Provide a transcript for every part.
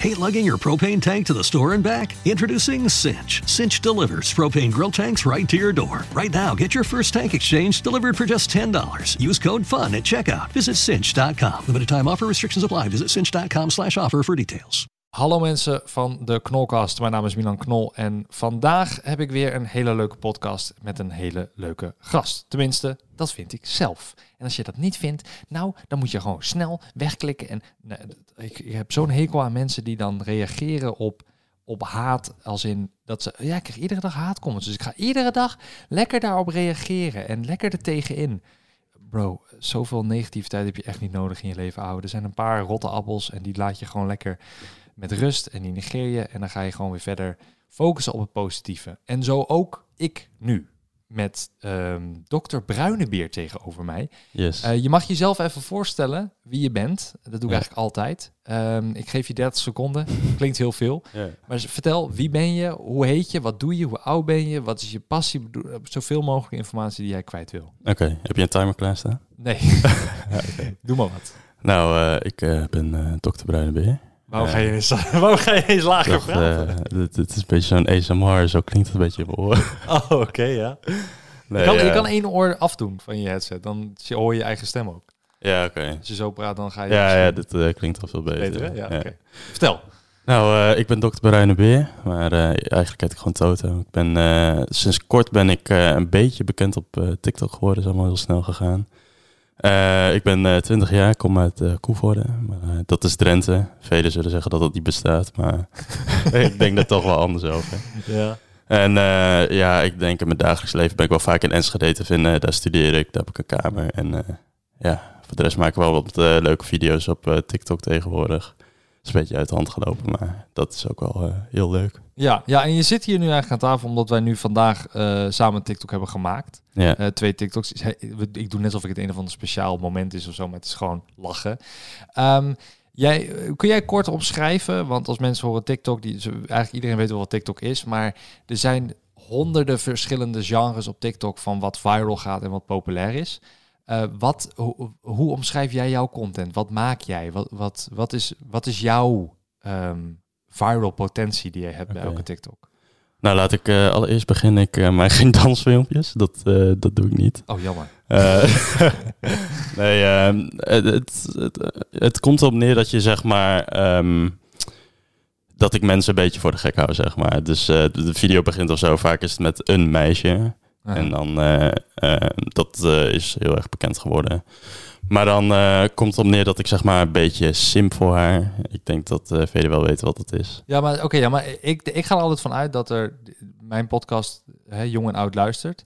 Hate lugging your propane tank to the store and back? Introducing Cinch. Cinch delivers propane grill tanks right to your door. Right now, get your first tank exchange delivered for just $10. Use code FUN at checkout. Visit cinch.com. Limited time offer restrictions apply. Visit cinch.com slash offer for details. Hallo mensen van de Knolcast. Mijn naam is Milan Knol en vandaag heb ik weer een hele leuke podcast met een hele leuke gast. Tenminste, dat vind ik zelf. En als je dat niet vindt, nou, dan moet je gewoon snel wegklikken. En nee, ik, ik heb zo'n hekel aan mensen die dan reageren op, op haat, als in dat ze, ja, ik krijg iedere dag haatcomments. Dus ik ga iedere dag lekker daarop reageren en lekker er tegenin. Bro, zoveel negativiteit heb je echt niet nodig in je leven, ouwe. Er zijn een paar rotte appels en die laat je gewoon lekker met rust en die negeer je. En dan ga je gewoon weer verder focussen op het positieve. En zo ook ik nu met ehm dokter Bruinebeer tegenover mij. Yes. Eh, je mag jezelf even voorstellen wie je bent. Dat doe ik Ja. eigenlijk altijd. Ehm, ik geef je 30 seconden. Klinkt heel veel. Ja. Maar vertel, wie ben je? Hoe heet je? Wat doe je? Hoe oud ben je? Wat is je passie? Eh, Zoveel mogelijk informatie die jij kwijt wil. Oké, heb je een timer klaarstaan? Nee, doe maar wat. Nou, eh, ik ben dokter Bruinebeer. Waarom, ga je eens, waarom ga je eens lager dacht, praten? eh, dit, dit is een beetje zo'n ASMR, zo klinkt het een beetje in mijn oor. oh, oké, ja. Nee, je, kan, je ja. kan één oor afdoen van je headset. Dan hoor je je eigen stem ook. Ja, oké. Als je zo praat, dan ga je... Ja, ja, dit eh, klinkt al veel beter. beter? Ja, oké. Vertel. Nou, eh, ik ben dokter Bruinebeer, maar eh, eigenlijk heet ik gewoon Toto. Ik ben, eh, sinds kort ben ik eh, een beetje bekend op eh, TikTok geworden, is allemaal heel snel gegaan. Eh, ik ben eh 20 jaar, kom uit eh Koevoorde, dat is Drenthe. Velen zullen zeggen dat dat niet bestaat, maar ik denk er toch wel anders over. Ja. En ja, ik denk in mijn dagelijks leven ben ik wel vaak in Enschede te vinden. Daar studeer ik, daar heb ik een kamer. En ja, voor de rest maak ik wel wat leuke video's op TikTok tegenwoordig. Is een beetje uit de hand gelopen, maar dat is ook wel eh, heel leuk. Ja, ja, en je zit hier nu eigenlijk aan tafel omdat wij nu vandaag eh, samen TikTok hebben gemaakt. Ja, Eh, twee TikToks. Ik doe net alsof ik het een of ander speciaal moment is of zo, maar het is gewoon lachen. Ehm, jij, kun jij kort omschrijven, want als mensen horen TikTok, die, eigenlijk iedereen weet wel wat TikTok is, maar er zijn honderden verschillende genres op TikTok van wat viral gaat en wat populair is. Eh, wat, hoe, hoe omschrijf jij jouw content? Wat maak jij? Wat, wat, wat, is, wat is jouw ehm, viral potentie die je hebt bij elke TikTok? nou laat ik eh, allereerst beginnen. Ik maak geen dansfilmpjes, dat, dat doe ik niet. Oh, jammer. Nee, ehm, het, het, het, het komt erop neer dat je zeg maar. ehm, dat ik mensen een beetje voor de gek hou, zeg maar. Dus de, de video begint of zo. Vaak is het met een meisje. En dan. eh, dat eh, is heel erg bekend geworden. Maar dan komt het op neer dat ik zeg maar een beetje simp voor haar. Ik denk dat velen wel weten wat het is. Ja, maar oké, ja, maar ik, ik ga er altijd van uit dat er mijn podcast hè, jong en oud luistert.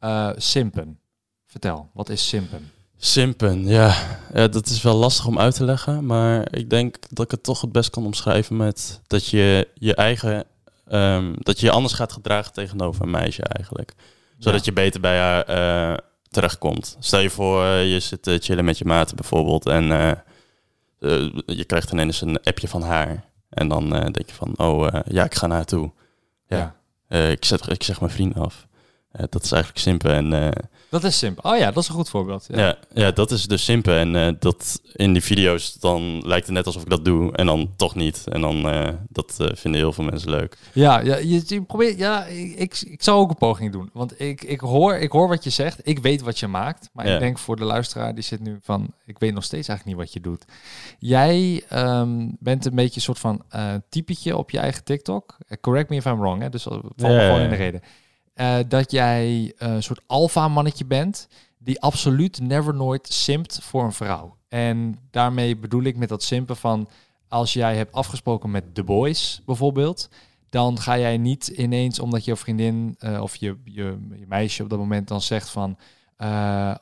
Ja. Simpen. Vertel, wat is simpen? Simpen, ja. ja. Dat is wel lastig om uit te leggen. Maar ik denk dat ik het toch het best kan omschrijven met dat je je eigen. ehm, dat je je anders gaat gedragen tegenover een meisje eigenlijk. Zodat je beter bij haar eh, terechtkomt. Stel je voor, eh, je zit te chillen met je maten bijvoorbeeld. En eh, eh, je krijgt ineens een appje van haar. En dan eh, denk je van, oh eh, ja, ik ga naar haar toe. Ja. Ja. Eh, ik, zet, ik zeg mijn vriend af. Eh, dat is eigenlijk simpen. En eh, Dat is simpen. Oh ja, dat is een goed voorbeeld. Ja. ja, ja, dat is dus simpel. En eh, dat in die video's, dan lijkt het net alsof ik dat doe. En dan toch niet. En dan, dat vinden heel veel mensen leuk. Ja, ja je, je probeert, ja ik, ik, ik zou ook een poging doen. Want ik, ik, hoor, ik hoor wat je zegt. Ik weet wat je maakt. Maar Ja. ik denk voor de luisteraar, die zit nu van... Ik weet nog steeds eigenlijk niet wat je doet. Jij ehm, bent een beetje een soort van eh typetje op je eigen TikTok. Correct me if I'm wrong, hè? Dus val me Ja, gewoon in de reden. Eh, dat jij eh, een soort alfa mannetje bent... die absoluut never nooit simpt voor een vrouw. En daarmee bedoel ik met dat simpen van... als jij hebt afgesproken met The Boys bijvoorbeeld... dan ga jij niet ineens, omdat je vriendin eh, of je, je, je meisje op dat moment dan zegt van...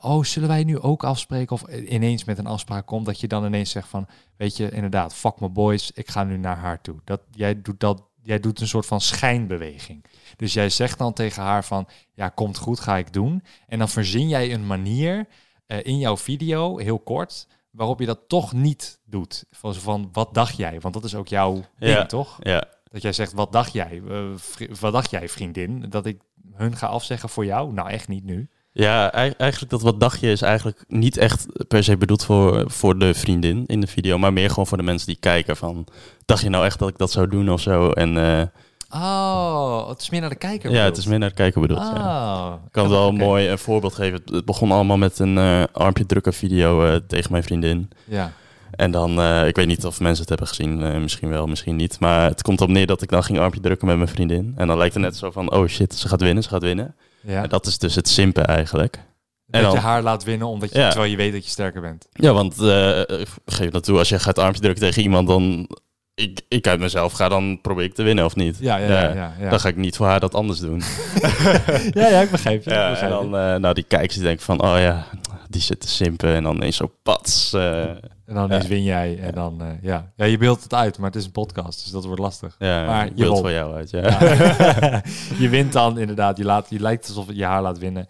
oh, zullen wij nu ook afspreken? Of ineens met een afspraak komt, dat je dan ineens zegt van... weet je, inderdaad, fuck my boys, ik ga nu naar haar toe. Dat, jij, doet dat, jij doet een soort van schijnbeweging. Dus jij zegt dan tegen haar van, ja, komt goed, ga ik doen. En dan verzin jij een manier eh, in jouw video, heel kort, waarop je dat toch niet doet. Van, van, wat dacht jij? Want dat is ook jouw ding, toch? Ja, Dat jij zegt, wat dacht jij? Eh, wat dacht jij, vriendin? Dat ik hun ga afzeggen voor jou? Nou, echt niet nu. Ja, ei- eigenlijk dat wat dacht je is eigenlijk niet echt per se bedoeld voor, voor de vriendin in de video, maar meer gewoon voor de mensen die kijken van, dacht je nou echt dat ik dat zou doen of zo? En eh, Oh, het is meer naar de kijker. ja, het bedoeld. is meer naar het kijken bedoeld. Ja. Ik kan wel Oké. mooi een voorbeeld geven. Het- begon allemaal met een eh, armpje drukken video eh, tegen mijn vriendin. Ja. En dan, eh, ik weet niet of mensen het hebben gezien, misschien wel, misschien niet. Maar het komt op neer dat ik dan ging armpje drukken met mijn vriendin. En dan lijkt het net zo van, oh shit, ze gaat winnen, ze gaat winnen. ja. En dat is dus het simpen eigenlijk. dat en je dan- haar laat winnen, omdat je, Ja. terwijl je weet dat je sterker bent. Ja, want eh, geef dat toe, als je gaat armpje drukken tegen iemand, dan... Ik, ik uit mezelf ga, dan probeer ik te winnen of niet. Ja, ja, ja. ja, ja. Dan ga ik niet voor haar dat anders doen. ja, ja, ik begrijp je. Ja, en dan, eh, nou, die kijkers die denken van, oh ja, die zit te simpen. En dan ineens zo pats. eh, En dan Ja. eens win jij. En dan, eh, ja. ja, je beeldt het uit, maar het is een podcast, dus dat wordt lastig. ja, Maar je beeld voor jou uit, ja. Je wint dan inderdaad. Je, laat, je lijkt alsof je haar laat winnen.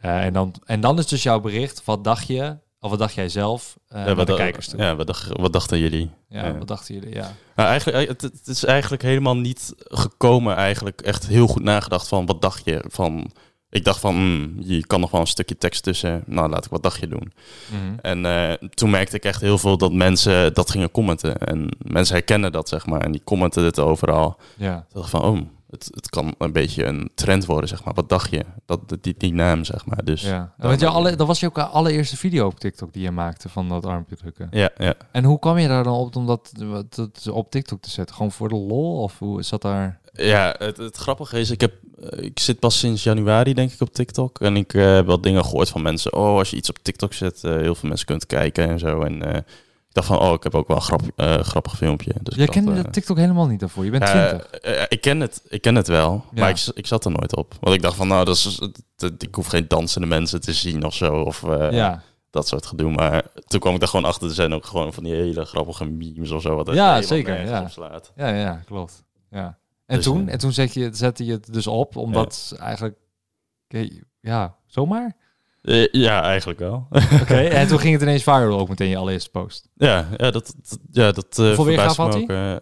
En, dan, en dan is dus jouw bericht, wat dacht je, of wat dacht jij zelf, eh Ja, wat, de kijkers toe. ja, wat, dacht- wat dachten jullie? Ja, Ja. wat dachten jullie? Ja. Nou, eigenlijk, het, het is eigenlijk helemaal niet gekomen, eigenlijk echt heel goed nagedacht van wat dacht je? Van, ik dacht van, hmm, je kan nog wel een stukje tekst tussen, nou laat ik wat dacht je doen. Mhm. En eh, toen merkte ik echt heel veel dat mensen dat gingen commenten. En mensen herkennen dat, zeg maar. En die commenten het overal. ja. Ik dacht van, oh, het, het kan een beetje een trend worden, zeg maar. Wat dacht je? Dat, die, die naam, zeg maar. Dus ja. Want jouw alle, dat was je ook allereerste video op TikTok die je maakte van dat armpje drukken. ja, ja. En hoe kwam je daar dan op om dat, op TikTok te zetten? Gewoon voor de lol? Of hoe zat daar... Ja, het, het grappige is, ik, heb, eh, ik zit pas sinds januari denk ik op TikTok. En ik eh, heb wel dingen gehoord van mensen. Oh, als je iets op TikTok zet, eh, heel veel mensen kunt kijken en zo. En eh, ik dacht van, oh, ik heb ook wel een grap, eh, grappig filmpje. Dus Jij kende dat TikTok helemaal niet daarvoor. Je bent ja, 20. eh, ik, ken het, ik ken het wel, Ja. maar ik, ik zat er nooit op. Want ik dacht van, nou, dat is, dat- ik hoef geen dansende mensen te zien of zo. Of ja. dat soort gedoe. Maar toen kwam ik daar gewoon achter. Er zijn ook gewoon van die hele grappige memes of zo. Wat Ja, zeker, ja. Ja, ja, klopt. Ja. En Dus, toen? En toen zet je, zette je het dus op, omdat eigenlijk... Ja, zomaar? Eh, ja, eigenlijk wel. Oké, en toen ging het ineens viral ook meteen je allereerste post. ja, ja, dat, dat- ja, dat eh Hoeveel weergave had ook. eh,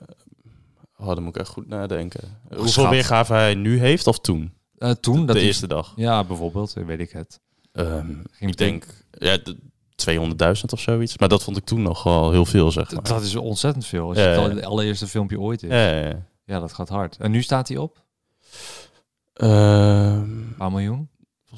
oh, dan moet ik echt goed nadenken. Hoeveel weergave hij nu heeft of toen? Toen? de dat de eerste dag. Ja, bijvoorbeeld, weet ik het. Ehm, Ging ik denk ja, de 200.000 of zoiets. Maar dat vond ik toen nog wel heel veel, zeg maar. Dat is ontzettend veel. Als Ja, je het al- allereerste filmpje ooit is. Ja, ja, ja. Ja, dat gaat hard. En nu staat hij op? Ehm, Een paar miljoen?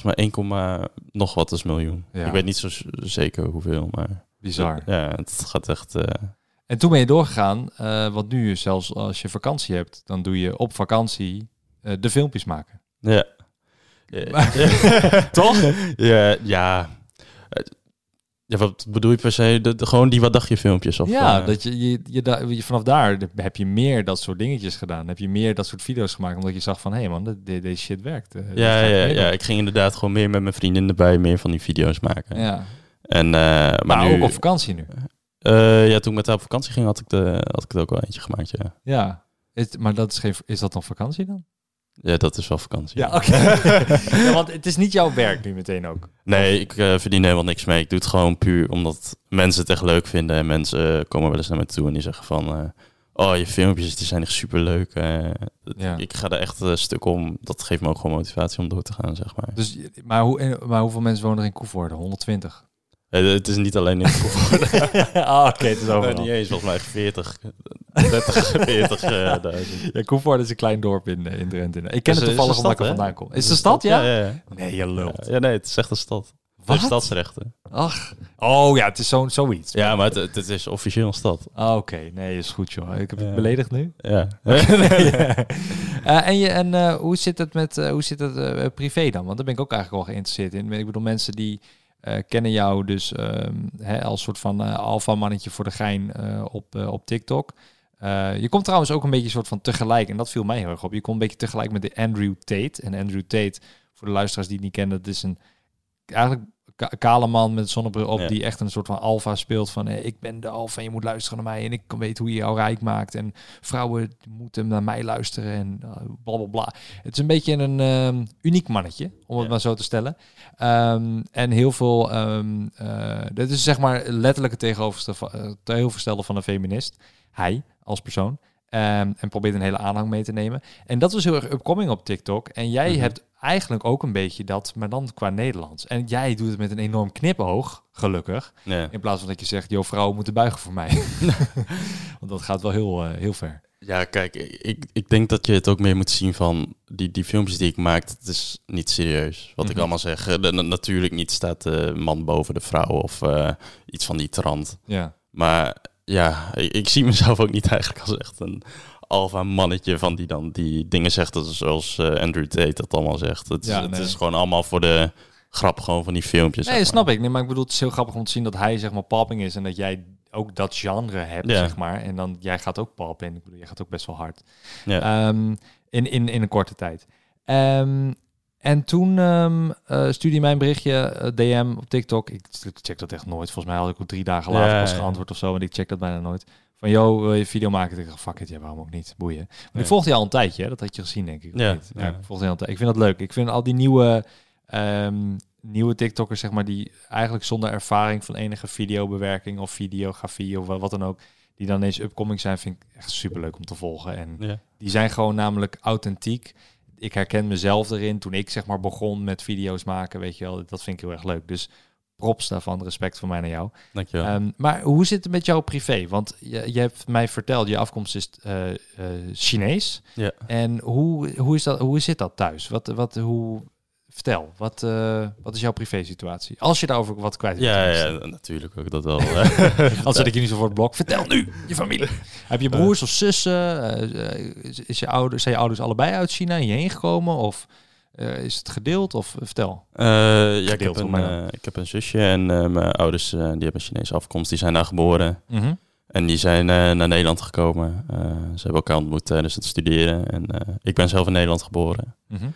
Volgens mij 1, komma nog wat is miljoen. Ja. Ik weet niet zo zeker hoeveel, maar... Bizar. Ja, het gaat echt... eh, En toen ben je doorgegaan, eh wat nu zelfs als je vakantie hebt, dan doe je op vakantie eh, de filmpjes maken. Ja. Toch? Ja, ja. Ja, wat bedoel je per se? De, de- gewoon die wat dacht je filmpjes? Of, ja, eh, dat je, je, je, da- je- vanaf daar heb je meer dat soort dingetjes gedaan. Heb je meer dat soort video's gemaakt, omdat je zag van, hé hey man, de- de- deze shit werkt. Eh, ja, ja, ja, ik ging inderdaad gewoon meer met mijn vrienden erbij, meer van die video's maken. ja. En, eh, maar, Maar nu, ook op vakantie nu. ja, toen ik met haar op vakantie ging, had ik, de, had ik er ook wel eentje gemaakt, ja. Ja. Is, maar dat is, geen, is dat dan vakantie dan? Ja, dat is wel vakantie. Ja, oké. ja, want het is niet jouw werk nu meteen ook. Nee, ik eh, verdien helemaal niks mee. Ik doe het gewoon puur omdat mensen het echt leuk vinden. En mensen eh, komen wel eens naar me toe en die zeggen van... eh, oh, je filmpjes die zijn echt superleuk. eh Ja. Ik ga er echt een stuk om. Dat geeft me ook gewoon motivatie om door te gaan, zeg maar. Dus, maar, hoe, maar hoeveel mensen wonen er in Koevoorde? 120? Eh, het is niet alleen in Koevoorde. ah, oké, het is Nee, overal. niet eens, volgens mij 40, 30, 40 eh, duizend. Ja, Koevoorde is een klein dorp in, eh, in Drenthe. Ik ken Is- het toevallig omdat ik er vandaan kom. Is het een stad, ja? Ja, ja. Nee, je lult. Ja, nee, het is echt een stad. Heeft stadsrechten. Ach. Oh ja, het is zo'n zoiets. Ja, maar het, is officieel een stad. Ah, Oké, nee, is goed joh. Ik heb het beledigd nu. Ja. Eh, en je, en hoe zit het met hoe zit het privé dan? Want daar ben ik ook eigenlijk wel geïnteresseerd in. Ik bedoel, mensen die eh, kennen jou dus ehm, hè, als soort van eh alfa mannetje voor de gein eh, op, eh, op TikTok. Eh, je komt trouwens ook een beetje soort van tegelijk, en dat viel mij heel erg op. Je komt een beetje tegelijk met de Andrew Tate. En Andrew Tate, voor de luisteraars die het niet kennen, dat is een eigenlijk ka- kale man met zonnebril op Ja. die echt een soort van alfa speelt van eh, ik ben de alfa en je moet luisteren naar mij en ik weten hoe je jou rijk maakt en vrouwen moeten naar mij luisteren en uh, bla bla bla. Het is een beetje een ehm, uniek mannetje, om het Ja. maar zo te stellen. Ehm, en heel veel, eh, dit is zeg maar letterlijk het tegenovergestelde van, eh, tegenovergestelde van een feminist. Hij als persoon. Ehm, en probeert een hele aanhang mee te nemen. En dat was heel erg upcoming op TikTok. En jij Mhm. hebt eigenlijk ook een beetje dat, maar dan qua Nederlands. En jij doet het met een enorm knipoog, gelukkig. In plaats van dat je zegt, joh, vrouwen moeten buigen voor mij. Want dat gaat wel heel, eh, heel ver. Ja, kijk, ik, ik denk dat je het ook meer moet zien van die, die filmpjes die ik maak. Het is niet serieus. Wat ik Mhm. allemaal zeg. Eh, na- natuurlijk niet staat de man boven de vrouw of eh, iets van die trant. Ja. Maar ja, ik, ik zie mezelf ook niet eigenlijk als echt een alfa mannetje van die dan die dingen zegt zoals eh, Andrew Tate dat allemaal zegt. Het, Ja, is, het nee. is gewoon allemaal voor de grap gewoon van die filmpjes. Nee, zeg snap ik. Nee, maar ik bedoel, het is heel grappig om te zien dat hij zeg maar popping is en dat jij ook dat genre hebt, Ja. zeg maar. En dan, jij gaat ook. En ik bedoel, jij gaat ook best wel hard. Ja. Ehm, in, in, in een korte tijd. Ehm, en toen ehm eh, stuurde hij mij een berichtje, eh, DM op TikTok. Ik, check dat echt nooit. Volgens mij had ik ook drie dagen later pas ja. geantwoord of zo. Want ik check dat bijna nooit. Van, yo, wil je video maken? Ik dacht, fuck it, ja, waarom ook niet? Boeien. Maar ik volgde je al een tijdje, hè? dat had je gezien, denk ik. Ja, ja, ik volgde je al een tijd. Ik vind dat leuk. Ik vind al die nieuwe, ehm, nieuwe TikTokkers, zeg maar, die eigenlijk zonder ervaring van enige videobewerking of videografie of wa- wat dan ook, die dan ineens upcoming zijn, vind ik echt super leuk om te volgen. En die zijn gewoon namelijk authentiek. Ik herken mezelf erin toen ik zeg maar begon met video's maken, weet je wel. Dat vind ik heel erg leuk. Dus props daarvan, respect van mij naar jou. Dankjewel. Ehm, maar hoe zit het met jouw privé? Want je, je hebt mij verteld, je afkomst is eh, Chinees. Ja. En hoe, hoe, is dat, hoe zit dat thuis? Wat, wat, hoe, vertel, wat, eh, wat is jouw privé situatie? Als je daarover wat kwijt wilt. ja, ja, natuurlijk ook dat wel. eh. Als zet ik je niet zo voor het blok. Vertel nu, je familie. Heb je broers of zussen? Eh, is, je ouders, zijn je ouders allebei uit China hierheen gekomen? Of is het gedeeld? Of vertel. Ja, ik heb, een, ik heb een zusje en mijn ouders die hebben Chinese afkomst. Die zijn daar geboren. Mhm. En die zijn naar Nederland gekomen. Ze hebben elkaar ontmoet tijdens het studeren. En ik ben zelf in Nederland geboren. Mhm.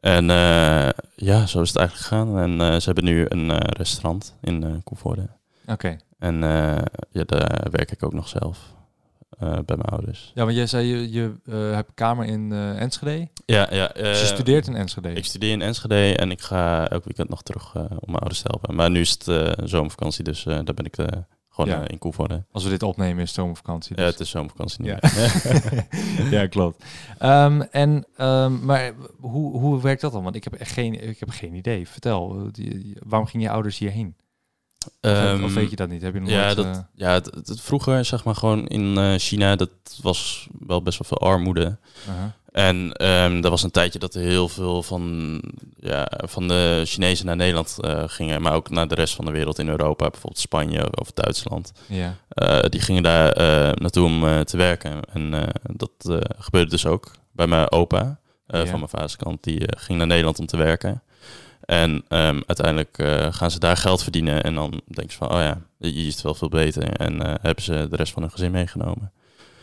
En eh, ja, zo is het eigenlijk gegaan. En eh, ze hebben nu een eh, restaurant in Koevoorde. Oké. En eh, ja, daar werk ik ook nog zelf. bij mijn ouders. Ja, want jij zei je, je hebt kamer in Enschede. Ja, ja. Dus je studeert in Enschede. Ik studeer in Enschede en ik ga elk weekend nog terug om mijn ouders te helpen. Maar nu is het zomervakantie, dus daar ben ik eh, gewoon Ja. eh, in Koevoorde. Als we dit opnemen is zomervakantie. Ja, Dus. het is zomervakantie nu. Ja. ja, klopt. Ehm, en, ehm, maar hoe, hoe werkt dat dan? Want ik heb echt geen, ik heb geen idee. Vertel, die- waarom gingen je ouders hierheen? Of- Ehm, of weet je dat niet? Heb je nog ja, nooit, dat, eh, ja het, vroeger zeg maar gewoon in eh, China, dat was wel best wel veel armoede. aha. En ehm er was een tijdje dat er heel veel van, ja, van de Chinezen naar Nederland eh, gingen, maar ook naar de rest van de wereld in Europa, bijvoorbeeld Spanje of Duitsland. Ja. Eh, die gingen daar eh, naartoe om te werken. En dat gebeurde dus ook bij mijn opa, Ja. van mijn vaders kant. Die ging naar Nederland om te werken. En ehm, uiteindelijk gaan ze daar geld verdienen. En dan denk je van, oh ja, hier is het wel veel beter. En hebben ze de rest van hun gezin meegenomen.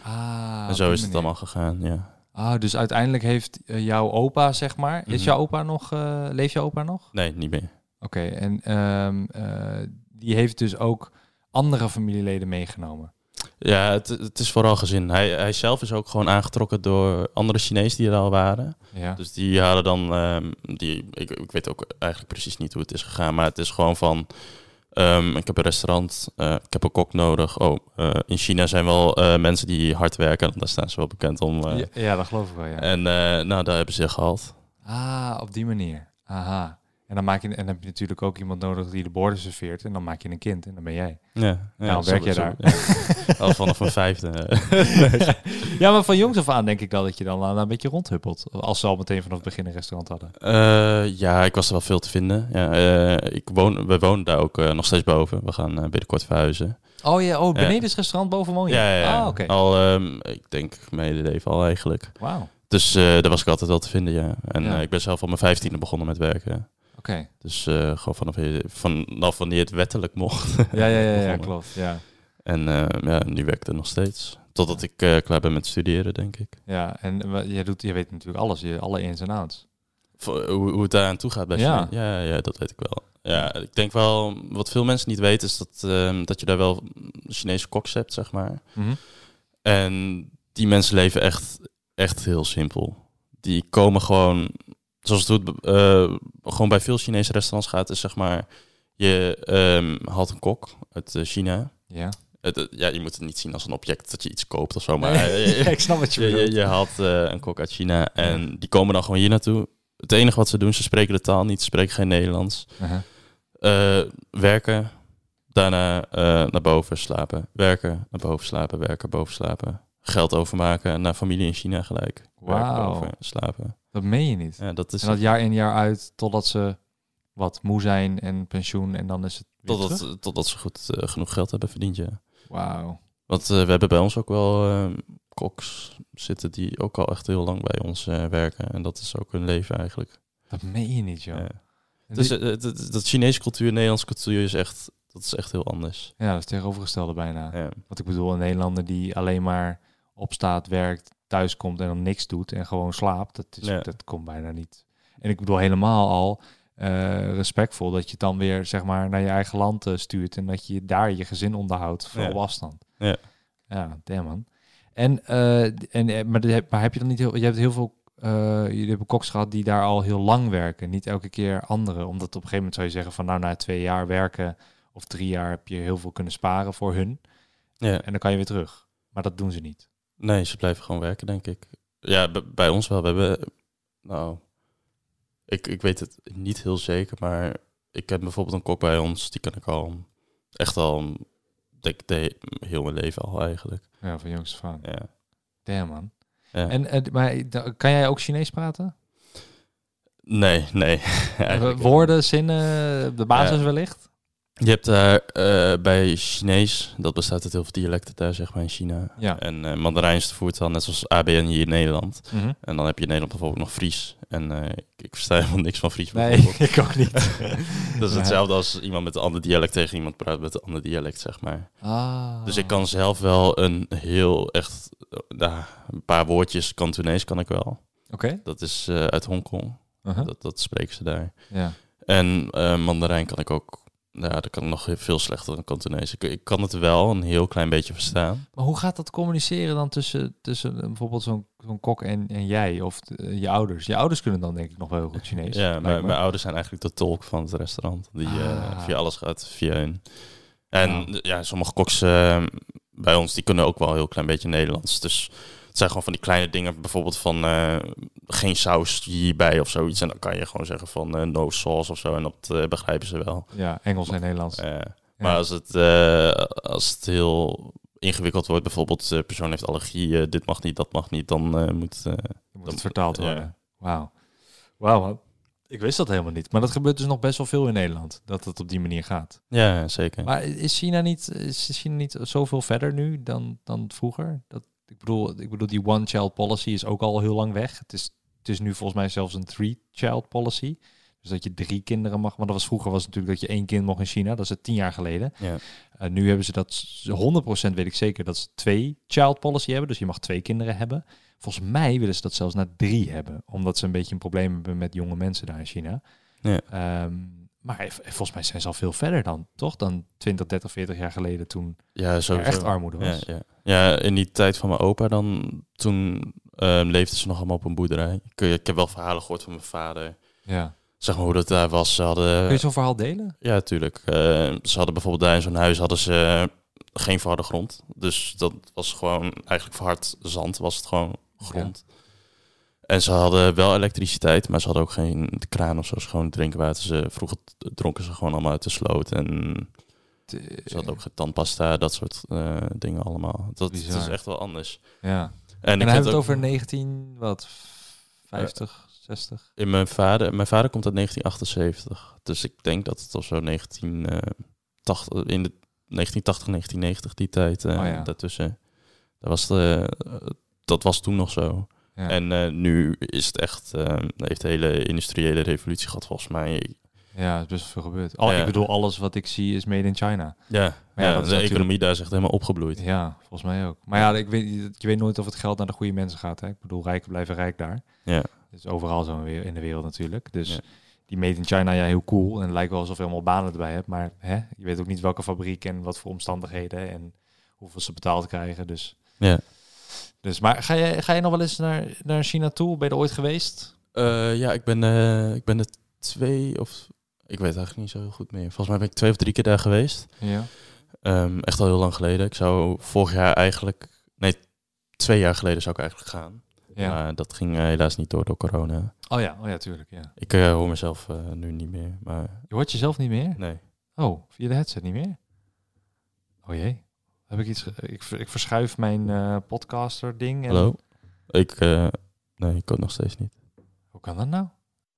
Ah, en zo is het allemaal gegaan, ja. Ah, dus uiteindelijk heeft eh, jouw opa, zeg maar... Is Mhm. jouw opa nog... eh leeft jouw opa nog? Nee, niet meer. Oké, en ehm, eh, die heeft dus ook andere familieleden meegenomen. Ja, het, het is vooral gezin. Hij, hij zelf is ook gewoon aangetrokken door andere Chinezen die er al waren. Ja. Dus die hadden dan, ehm, die, ik, ik weet ook eigenlijk precies niet hoe het is gegaan, maar het is gewoon van, ehm, ik heb een restaurant, eh, ik heb een kok nodig. Oh, eh, in China zijn wel eh, mensen die hard werken, daar staan ze wel bekend om. ja, ja, dat geloof ik wel, ja. En nou, daar hebben ze gehaald. Ah, op die manier. Aha. En dan, maak je, en dan heb je natuurlijk ook iemand nodig die de borden serveert. En dan maak je een kind en dan ben jij. Ja, ja Nou, werk jij daar? Ja. Al vanaf mijn vijfde. ja, maar van jongs af aan denk ik al dat je dan een beetje rondhuppelt. Als ze al meteen vanaf het begin een restaurant hadden. Eh, ja, ik was er wel veel te vinden. Ja, eh, ik woon, we wonen daar ook eh, nog steeds boven. We gaan binnenkort verhuizen. Oh ja, oh, beneden is het restaurant, boven woon je? Ja, ja, ja. Ah. Al, ehm, ik denk mijn hele leven al eigenlijk. Wauw. Dus daar was ik altijd wel te vinden, ja. En ik ben zelf al mijn vijftiende begonnen met werken. Dus eh, gewoon vanaf, vanaf wanneer het wettelijk mocht. Ja, ja, ja, ja, klopt. Ja. En eh, ja, nu werk ik er nog steeds. Totdat ik eh, klaar ben met studeren, denk ik. ja, en jij, doet, je weet natuurlijk alles, je, alle ins en outs. Voor, hoe, hoe het daar aan toe gaat bij Ja. Ja, ja, dat weet ik wel. Ja, ik denk wel, wat veel mensen niet weten, is dat, ehm, dat je daar wel Chinese koks hebt, zeg maar. Mhm. En die mensen leven echt, echt heel simpel. Die komen gewoon, zoals het doet, eh, gewoon bij veel Chinese restaurants gaat, is zeg maar, je ehm, haalt een kok uit eh, China. Ja. Het, ja, je moet het niet zien als een object dat je iets koopt of zo. Maar ik snap wat je je, je, bedoelt. je haalt eh, een kok uit China en die komen dan gewoon hier naartoe. Het enige wat ze doen, ze spreken de taal niet, ze spreken geen Nederlands. Uh-huh. Werken, daarna naar boven slapen. Werken, naar boven slapen, werken, boven slapen. Geld overmaken naar familie in China gelijk. Werken, Wauw. boven, slapen. Dat meen je niet. Ja, dat is En dat jaar in jaar uit totdat ze wat moe zijn en pensioen en dan is het totdat, totdat ze goed eh, genoeg geld hebben verdiend, ja. Wauw. Want eh, we hebben bij ons ook wel eh, koks zitten die ook al echt heel lang bij ons eh, werken. En dat is ook hun leven eigenlijk. Dat meen je niet, joh. Ja. Dus dat Chinese cultuur, Nederlandse cultuur is echt, dat is echt heel anders. ja, dat is tegenovergestelde bijna. Ja. Wat ik bedoel, een Nederlander die alleen maar opstaat, werkt, thuis komt en dan niks doet en gewoon slaapt, dat, is, Ja. dat komt bijna niet. En ik bedoel helemaal al eh, respectvol dat je het dan weer zeg maar naar je eigen land eh, stuurt en dat je daar je gezin onderhoudt voor Ja. op afstand. Ja. Ja, damn man. En, eh, en maar, de- maar heb je dan niet heel, je hebt heel veel, jullie hebben koks gehad die daar al heel lang werken, niet elke keer anderen, omdat op een gegeven moment zou je zeggen van nou na twee jaar werken of drie jaar heb je heel veel kunnen sparen voor hun. ja. En dan kan je weer terug. Maar dat doen ze niet. Nee, ze blijven gewoon werken, denk ik. Ja, bij ons wel. We hebben, nou, ik, ik weet het niet heel zeker, maar ik heb bijvoorbeeld een kok bij ons, die kan ik al echt al, denk ik, heel mijn leven al eigenlijk. Ja, van jongs af aan. Ja. Damn, man. ja. En, en, maar kan jij ook Chinees praten? nee, nee. Woorden, zinnen, de basis Ja. wellicht? Je hebt daar eh, bij Chinees, dat bestaat uit heel veel dialecten daar, zeg maar, in China. Ja. En eh Mandarijns voert dan net zoals ABN hier in Nederland. Mhm. En dan heb je in Nederland bijvoorbeeld nog Fries. En eh, ik, ik versta helemaal niks van Fries Nee, bijvoorbeeld. ik ook niet. Dat is Ja. hetzelfde als iemand met een ander dialect tegen iemand praat met een ander dialect, zeg maar. Ah. Dus ik kan zelf wel een heel echt, een paar woordjes Kantonees kan ik wel. Oké. Dat is uit Hongkong. Uh-huh. Dat, dat spreken ze daar. Ja. En Mandarijn kan ik ook, ja, dat kan nog veel slechter dan Kantonees. Ik, ik kan het wel een heel klein beetje verstaan. Maar hoe gaat dat communiceren dan tussen, tussen eh, bijvoorbeeld zo'n zo'n kok en, en jij of de- je ouders? Je ouders kunnen dan denk ik nog wel heel goed Chinees. Ja, mijn, mijn ouders zijn eigenlijk de tolk van het restaurant. Die eh, Ah. via alles gaat, via hun. En ja, sommige koks eh, bij ons, die kunnen ook wel een heel klein beetje Nederlands. Dus het zijn gewoon van die kleine dingen, bijvoorbeeld van eh, geen saus hierbij of zoiets. En dan kan je gewoon zeggen van eh, no sauce of zo. En dat eh, begrijpen ze wel. Ja, Engels en Nederlands. Maar als het, als het heel ingewikkeld wordt, bijvoorbeeld de persoon heeft allergie, eh, dit mag niet, dat mag niet, dan moet... Dan moet het vertaald worden. Wauw. Wauw. Ik wist dat helemaal niet. Maar dat gebeurt dus nog best wel veel in Nederland. Dat het op die manier gaat. ja, zeker. Maar is China niet, is China niet zoveel verder nu dan, dan vroeger? Dat, ik, bedoel, ik bedoel, die one-child policy is ook al heel lang weg. Het is, het is nu volgens mij zelfs een three-child policy. Dus dat je drie kinderen mag. Want dat was vroeger was natuurlijk dat je één kind mocht in China. Dat is het tien jaar geleden. ja. Uh, nu hebben ze dat z- 100% weet ik zeker dat ze twee child policy hebben. Dus je mag twee kinderen hebben. Volgens mij willen ze dat zelfs naar drie hebben. Omdat ze een beetje een probleem hebben met jonge mensen daar in China. Ja. Ehm, maar volgens mij zijn ze al veel verder dan, toch? Dan 20, 30, 40 jaar geleden toen Ja, er sowieso. echt armoede was. Ja, ja. ja, in die tijd van mijn opa, dan, toen ehm leefden ze nog allemaal op een boerderij. Ik, ik heb wel verhalen gehoord van mijn vader. Ja. Zeg maar hoe dat daar was. Ze hadden... Kun je zo'n verhaal delen? Ja, natuurlijk. Eh, ze hadden bijvoorbeeld daar in zo'n huis hadden ze geen verharde grond. Dus dat was gewoon eigenlijk verhard zand was het gewoon grond. En ze hadden wel elektriciteit, maar ze hadden ook geen kraan of zo schoon drinkwater. Ze vroeger dronken ze gewoon allemaal uit de sloot en ze hadden ook geen tandpasta, dat soort eh, dingen allemaal. Dat, dat is echt wel anders. Ja. En, En ik dan hebben het over 19, wat, 50, 60? in mijn vader, mijn vader komt uit 1978, dus ik denk dat het of zo 1980 in de 1980, 1990 die tijd eh, Oh ja. daartussen. Dat was de, dat was toen nog zo. Ja. En eh, nu is het echt, eh, heeft de hele industriële revolutie gehad volgens mij. ja, er is best veel gebeurd. Al, Ja. Ik bedoel, alles wat ik zie is made in China. Ja, Maar ja, de natuurlijk- economie daar is echt helemaal opgebloeid. Ja, volgens mij ook. Maar ja, ik weet, je weet nooit of het geld naar de goede mensen gaat. Hè? Ik bedoel, rijken blijven rijk daar. Ja, Dat is overal zo weer in de wereld natuurlijk. Dus die made in China, ja, heel cool. En het lijkt wel alsof je allemaal banen erbij hebt. Maar hè, je weet ook niet welke fabriek en wat voor omstandigheden en hoeveel ze betaald krijgen. Dus, ja. Dus maar ga je, ga je nog wel eens naar, naar China toe? Ben je er ooit geweest? Eh, ja, ik ben, eh, ik ben er twee of ik weet eigenlijk niet zo heel goed meer. Volgens mij ben ik twee of drie keer daar geweest. Ja. Ehm, echt al heel lang geleden. Ik zou vorig jaar eigenlijk... Nee, twee jaar geleden zou ik eigenlijk gaan. Ja. Maar dat ging eh, helaas niet door door corona. Oh ja, oh ja, tuurlijk. Ja. Ik hoor mezelf nu niet meer, maar Je hoort jezelf niet meer? nee. Oh, via de headset niet meer? Oh jee. Heb ik iets... Ik, ik verschuif mijn eh, podcaster ding. En... Hallo? Ik, eh, nee, ik kan nog steeds niet. Hoe kan dat nou?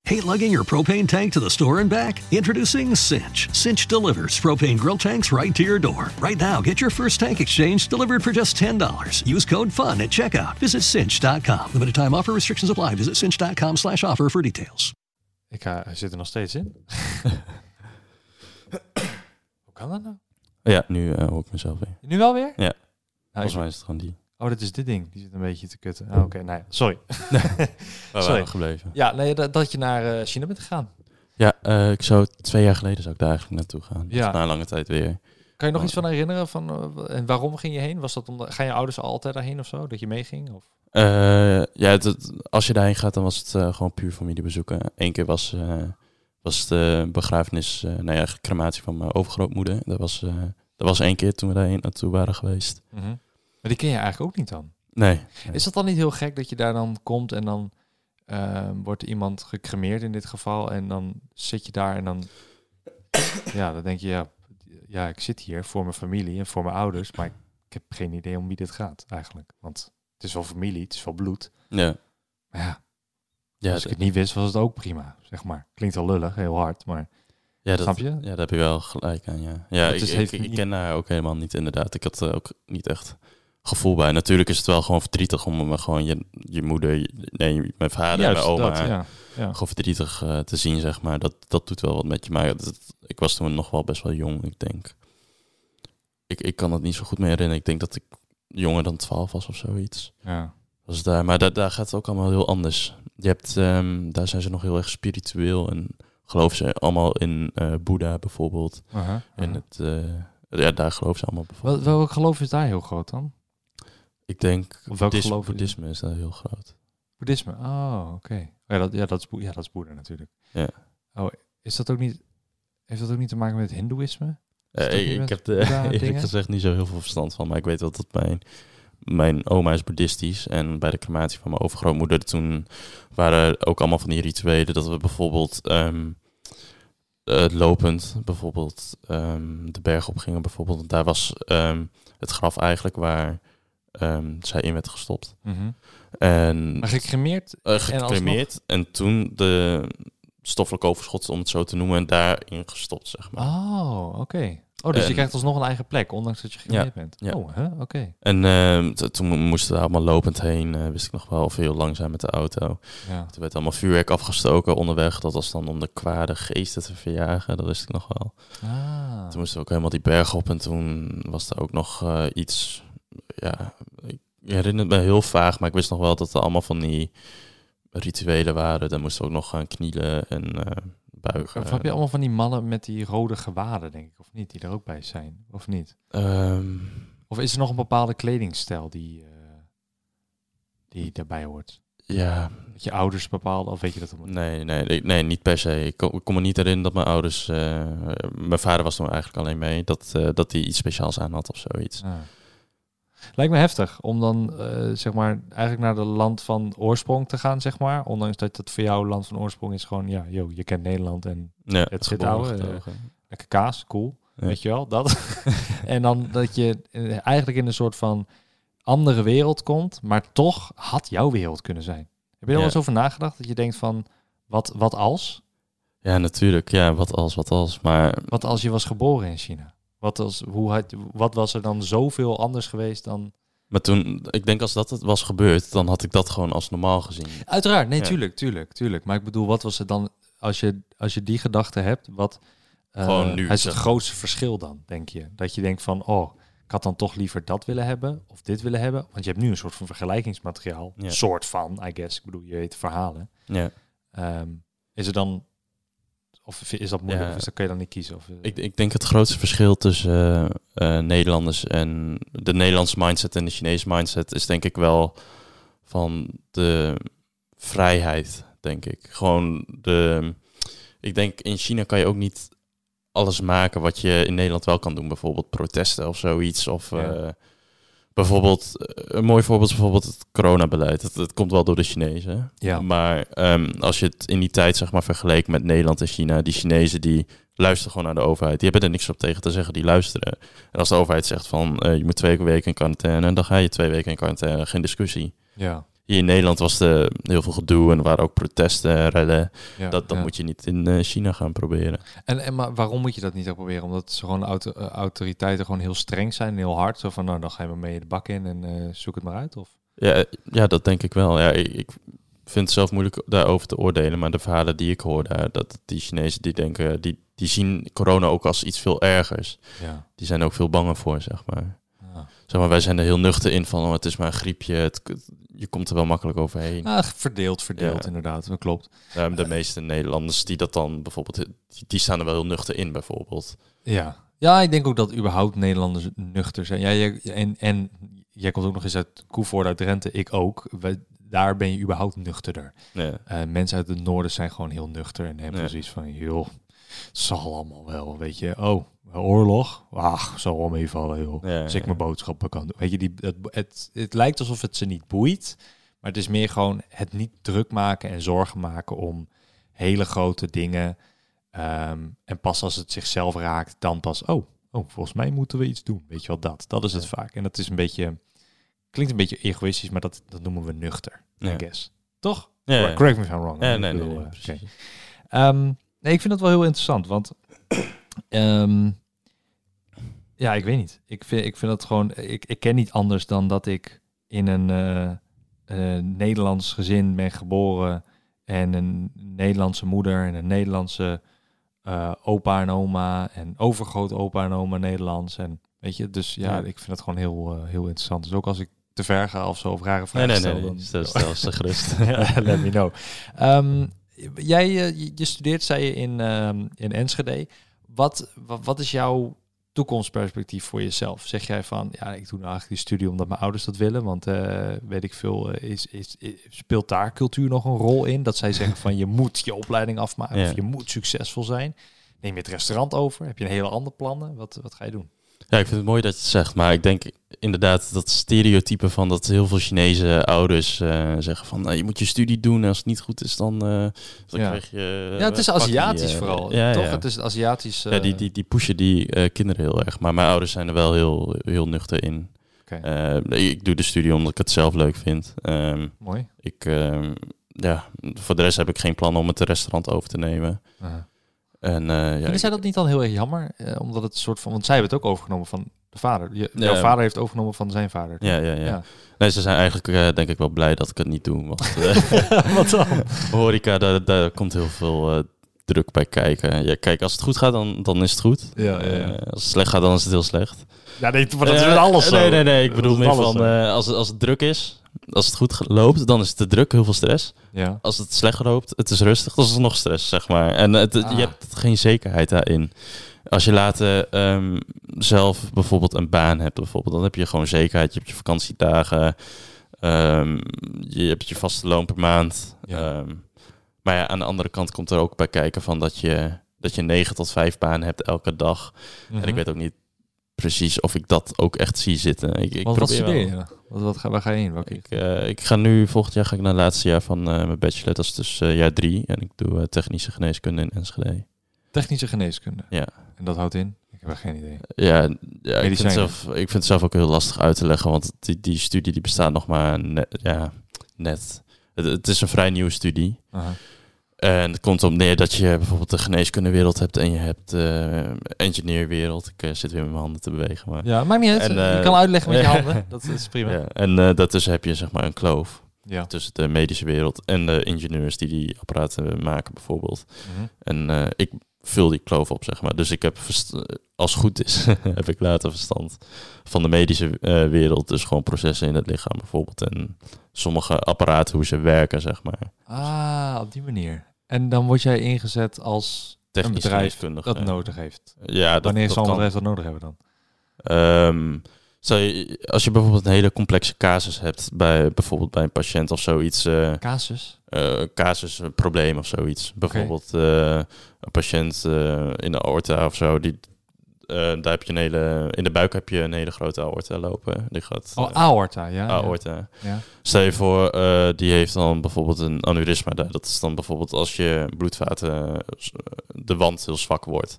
Hey, lugging your propane tank to the store and back? Introducing Cinch. Cinch delivers propane grill tanks right to your door. Right now, get your first tank exchange delivered for just $10. Use code FUN at checkout. Visit cinch.com. Limited time offer restrictions apply. Visit cinch.com slash offer for details. Ik uh, hij zit er nog steeds in. Hoe kan dat nou? Ja, nu eh, hoor ik mezelf weer. Nu wel weer? Ja. Nou, Volgens mij is het gewoon die. Oh, dat is dit ding. Die zit een beetje te kutten. Ah, Oké, nou ja, sorry. Waar Sorry. gebleven? Ja, nee, dat, dat je naar eh, China bent gegaan. Ja, eh, ik zou twee jaar geleden zou ik daar eigenlijk naartoe gaan. Ja. Dus na een lange tijd weer. Kan je nog Oh. iets van herinneren? Van, en waarom ging je heen? Was dat omdat, gaan je ouders altijd daarheen of zo? Dat je meeging? Of? Ja, als je daarheen gaat, dan was het gewoon puur familiebezoeken. Eén keer was, was de begrafenis, eh nou ja, crematie van mijn overgrootmoeder. Dat was, eh, dat was één keer toen we daarheen naartoe waren geweest. Maar die ken je eigenlijk ook niet dan. Nee. nee. Is dat dan niet heel gek dat je daar dan komt en dan ehm, wordt iemand gecremeerd in dit geval en dan zit je daar en dan ja, dan denk je ja, ja, ik zit hier voor mijn familie en voor mijn ouders, maar ik, ik heb geen idee om wie dit gaat eigenlijk, want het is wel familie, het is wel bloed, Ja, maar ja, ja, als ik het niet wist was het ook prima, zeg maar. Klinkt wel lullig, heel hard, maar ja, dat, snap je? Ja, daar heb je wel gelijk aan, ja. Ja, Het ik, is- ik, ken haar ook helemaal niet, inderdaad. Ik had er ook niet echt gevoel bij. Natuurlijk is het wel gewoon verdrietig om me gewoon je, je moeder, je- nee, mijn vader en mijn oma dat, ja. ja. gewoon verdrietig eh, te zien, zeg maar. Dat, dat doet wel wat met je. Maar dat- ik was toen nog wel best wel jong, ik denk. Ik, ik kan het niet zo goed meer herinneren. Ik denk dat ik jonger dan 12 was of zoiets. ja. Was daar. Maar daar, daar gaat het ook allemaal heel anders. Je hebt, ehm, daar zijn ze nog heel erg spiritueel en geloven ze allemaal in eh Boeddha bijvoorbeeld. Aha, En het, eh, ja, daar geloven ze allemaal bijvoorbeeld. Wel, welk geloof is daar heel groot dan? Ik denk, Of welk geloof is- boeddhisme is daar heel groot. Boeddhisme. Oh, oké. Ja, dat, ja, dat is, ja, dat is Boeddha natuurlijk. Ja. Oh, is dat ook niet... Heeft dat ook niet te maken met het hindoeïsme? Dat ik, ik heb er eerlijk gezegd niet zo heel veel verstand van, maar ik weet wel dat mijn, mijn oma is boeddhistisch. En bij de crematie van mijn overgrootmoeder toen waren er ook allemaal van die rituelen dat we bijvoorbeeld eh, lopend bijvoorbeeld ehm, de berg op gingen bijvoorbeeld. Daar was ehm, het graf eigenlijk waar zij in werd gestopt. En Maar gecremeerd? en gecremeerd en toen de stoffelijk overschot, om het zo te noemen, daarin gestopt, zeg maar. Oh, oké. Oh, dus je krijgt alsnog een eigen plek, ondanks dat je gecremeerd bent. ja. Oh, oké. En ehm, toen moesten we allemaal lopend heen, eh, wist ik nog wel, of heel langzaam met de auto. Ja. Toen werd allemaal vuurwerk afgestoken onderweg. Dat was dan om de kwade geesten te verjagen, dat wist ik nog wel. Ah. Toen moesten we ook helemaal die berg op en toen was er ook nog eh, iets, ja, ik herinner het me heel vaag, maar ik wist nog wel dat er allemaal van die rituelen waren. Dan moesten we ook nog gaan knielen en eh, buigen. Of heb je allemaal van die mannen met die rode gewaden, denk ik, of niet? Die er ook bij zijn, of niet? Ehm, Of is er nog een bepaalde kledingstijl die, eh, die daarbij hoort? ja, Dat je ouders bepaalden, of weet je dat? om- Nee, nee, nee, nee, niet per se. Ik kon, ik kon me niet herinneren dat mijn ouders... eh, mijn vader was toen eigenlijk alleen mee. Dat, eh, dat hij iets speciaals aan had of zoiets. Ah. Lijkt me heftig om dan eh, zeg maar eigenlijk naar de land van oorsprong te gaan, zeg maar. Ondanks dat het voor jou land van oorsprong is gewoon, ja, yo, je kent Nederland en Ja, Het zit ouwe, eh, lekker kaas, cool, Ja. weet je wel, dat. en dan dat je eh, eigenlijk in een soort van andere wereld komt, maar toch had jouw wereld kunnen zijn. Heb je er wel Ja. eens over nagedacht dat je denkt van, wat, wat als? Ja, natuurlijk. Ja, wat als, wat als. Maar Wat als je was geboren in China? Wat, als, hoe had, wat was er dan zoveel anders geweest dan... Maar toen, ik denk als dat het was gebeurd, dan had ik dat gewoon als normaal gezien. Uiteraard, nee, Ja. tuurlijk, tuurlijk, tuurlijk. Maar ik bedoel, wat was het dan, als je, als je die gedachte hebt, wat eh, Gewoon nu, is het grootste verschil dan, denk je? Dat je denkt van, oh, ik had dan toch liever dat willen hebben, of dit willen hebben. Want je hebt nu een soort van vergelijkingsmateriaal, Ja. soort van, I guess. Ik bedoel, je weet verhalen. Ja. Ehm, is er dan, of is dat moeilijk, Ja. of is dat, kun je dan niet kiezen? Of, eh, Ik, ik denk het grootste verschil tussen eh, eh, Nederlanders en de Nederlandse mindset en de Chinese mindset is denk ik wel van de vrijheid, denk ik. Gewoon de. Ik denk in China kan je ook niet alles maken wat je in Nederland wel kan doen. Bijvoorbeeld protesten of zoiets. Of Ja. Bijvoorbeeld, eh, een mooi voorbeeld is bijvoorbeeld het coronabeleid. Dat, dat komt wel door de Chinezen. Ja. Maar ehm, als je het in die tijd zeg maar vergeleek met Nederland en China, die Chinezen die luisteren gewoon naar de overheid. Die hebben er niks op tegen te zeggen, die luisteren. En als de overheid zegt van eh, je moet twee weken in quarantaine, dan ga je twee weken in quarantaine, geen discussie. Ja. Hier in Nederland was er heel veel gedoe en er waren ook protesten, rellen. ja. Dat, dat ja. moet je niet in eh, China gaan proberen. En, en maar waarom moet je dat niet ook proberen? Omdat ze gewoon auto, eh, autoriteiten gewoon heel streng zijn en heel hard. Zo van, nou, dan ga je maar mee de bak in en eh, zoek het maar uit. Of? Ja, ja dat denk ik wel. Ja, ik, ik vind het zelf moeilijk daarover te oordelen. Maar de verhalen die ik hoor daar, dat die Chinezen die denken, die, die zien corona ook als iets veel ergers. Ja. Die zijn er ook veel banger voor, zeg maar. Zeg maar, wij zijn er heel nuchter in van, oh, het is maar een griepje. Het, je komt er wel makkelijk overheen. Ah, verdeeld, verdeeld Ja. inderdaad. Dat klopt. De meeste Nederlanders die dat dan bijvoorbeeld, die, die staan er wel heel nuchter in bijvoorbeeld. Ja. Ja, ik denk ook dat überhaupt Nederlanders nuchter zijn. Ja, jij, en, en jij komt ook nog eens uit Koevoorde, uit Drenthe. Ik ook. Daar ben je überhaupt nuchterder. Ja. Eh, mensen uit het noorden zijn gewoon heel nuchter en hebben Ja. zoiets van, joh, zal allemaal wel, weet je. Oh, oorlog? Ach, zal wel meevallen, joh. Ja, Als ik mijn boodschappen kan doen. Weet je, die, het, het, het lijkt alsof het ze niet boeit, maar het is meer gewoon het niet druk maken en zorgen maken om hele grote dingen. Ehm, en pas als het zichzelf raakt, dan pas, oh, oh, volgens mij moeten we iets doen. Weet je wel, dat. Dat is het Ja. vaak. En dat is een beetje, klinkt een beetje egoïstisch, maar dat, dat noemen we nuchter, Ja. I guess. Toch? Ja. Correct me if I'm wrong. Nee, nee, bedoel, nee, eh. Nee, ik vind dat wel heel interessant, want ehm, ja, ik weet niet. Ik vind, ik vind dat gewoon, ik, ik ken niet anders dan dat ik in een eh, Nederlands gezin ben geboren en een Nederlandse moeder en een Nederlandse eh, opa en oma en overgroot opa en oma Nederlands en weet je, dus ja, Ja. ik vind dat gewoon heel, heel interessant. Dus ook als ik te ver ga of zo of rare Nee, vragen nee, stel, nee. dan nee. Stel, gerust. Let me know. Ehm, jij, eh, je, je studeert, zei je, in, ehm, in Enschede. Wat, wat, wat is jouw toekomstperspectief voor jezelf? Zeg jij van, ja, ik doe nou eigenlijk die studie omdat mijn ouders dat willen, want eh, weet ik veel, eh, is, is, is- speelt daar cultuur nog een rol in? Dat zij zeggen van, je moet je opleiding afmaken Ja. of je moet succesvol zijn. Neem je het restaurant over? Heb je een hele andere plannen? Wat, wat ga je doen? Ja, ik vind het mooi dat je het zegt, maar ik denk inderdaad dat stereotype van dat heel veel Chinese ouders eh, zeggen van nou, je moet je studie doen en als het niet goed is dan, eh dan Ja. krijg je... ja, het is eh, Aziatisch vooral, ja, toch? Ja. Het is Aziatisch... ja, die, die, die pushen die eh, kinderen heel erg, maar mijn ouders zijn er wel heel, heel nuchter in. Oké. Eh, ik doe de studie omdat ik het zelf leuk vind. Ehm, Mooi. ik, ehm, ja, voor de rest heb ik geen plan om het restaurant over te nemen. En, eh, ja, zij dat niet dan heel erg jammer? Eh, omdat het een soort van... Want zij hebben het ook overgenomen van de vader. Je, Ja. Jouw vader heeft overgenomen van zijn vader. ja, ja, ja, Ja. Nee, ze zijn eigenlijk eh, denk ik wel blij dat ik het niet doe. Want Wat dan? horeca, daar, daar komt heel veel druk bij kijken. Ja, kijk, als het goed gaat, dan, dan is het goed. Ja, ja, ja. Als het slecht gaat, dan is het heel slecht. Ja, nee, maar dat is met alles zo. Nee, nee, nee. Ik bedoel meer van, als, als het druk is, als het goed loopt, dan is het te druk, heel veel stress. Ja. Als het slecht loopt, het is rustig, dan is het nog stress, zeg maar. En het, Ah. je hebt geen zekerheid daarin. Als je later ehm, zelf bijvoorbeeld een baan hebt, bijvoorbeeld, dan heb je gewoon zekerheid. Je hebt je vakantiedagen, ehm, je hebt je vaste loon per maand. Ja. Ehm, maar ja, aan de andere kant komt er ook bij kijken van dat je, dat je 9 tot 5 banen hebt elke dag. En Mhm. ik weet ook niet precies of ik dat ook echt zie zitten. Ik, ik wat, wat probeer studeer wel. je? Wat, wat, ga- waar ga je? Welke? Ik, eh, ik ga nu, volgend jaar ga ik naar het laatste jaar van eh, mijn bachelor. Dat is dus eh, jaar drie. En ik doe technische geneeskunde in Enschede. Technische geneeskunde. Ja. En dat houdt in? Ik heb geen idee. Ja, ja ik, vind zelf, ik vind het zelf ook heel lastig uit te leggen. Want die, die studie die bestaat nog maar net. Ja, net. Het, het is een vrij nieuwe studie. En het komt op neer dat je bijvoorbeeld de geneeskundewereld hebt en je hebt de engineerwereld. Ik eh, zit weer met mijn handen te bewegen. Maar, Ja, maakt niet uit. En, je eh, kan uitleggen met je handen. Dat is prima. ja, en eh daartussen heb je zeg maar een kloof. Ja. tussen de medische wereld en de ingenieurs die die apparaten maken bijvoorbeeld. Mhm. En eh, ik vul die kloof op, zeg maar. Dus ik heb, eh, als het goed is, heb ik later verstand van de medische eh, wereld. Dus gewoon processen in het lichaam bijvoorbeeld. En sommige apparaten, hoe ze werken, zeg maar. Ah, op die manier. En dan word jij ingezet als een bedrijf dat nodig heeft. Ja, dat, Wanneer dat zal een bedrijf dat nodig hebben dan? Stel je, als je bijvoorbeeld een hele complexe casus hebt, bij, bijvoorbeeld bij een patiënt of zoiets, eh Casus? eh, casus, een probleem of zoiets. Bijvoorbeeld eh, een patiënt in de aorta of zo, die, daar heb je een hele, in de buik heb je een hele grote aorta lopen. Die gaat, Oh, eh, aorta, ja. aorta. Ja. Stel je voor, eh, die heeft dan bijvoorbeeld een aneurysma daar. Dat is dan bijvoorbeeld als je bloedvaten, eh, de wand heel zwak wordt.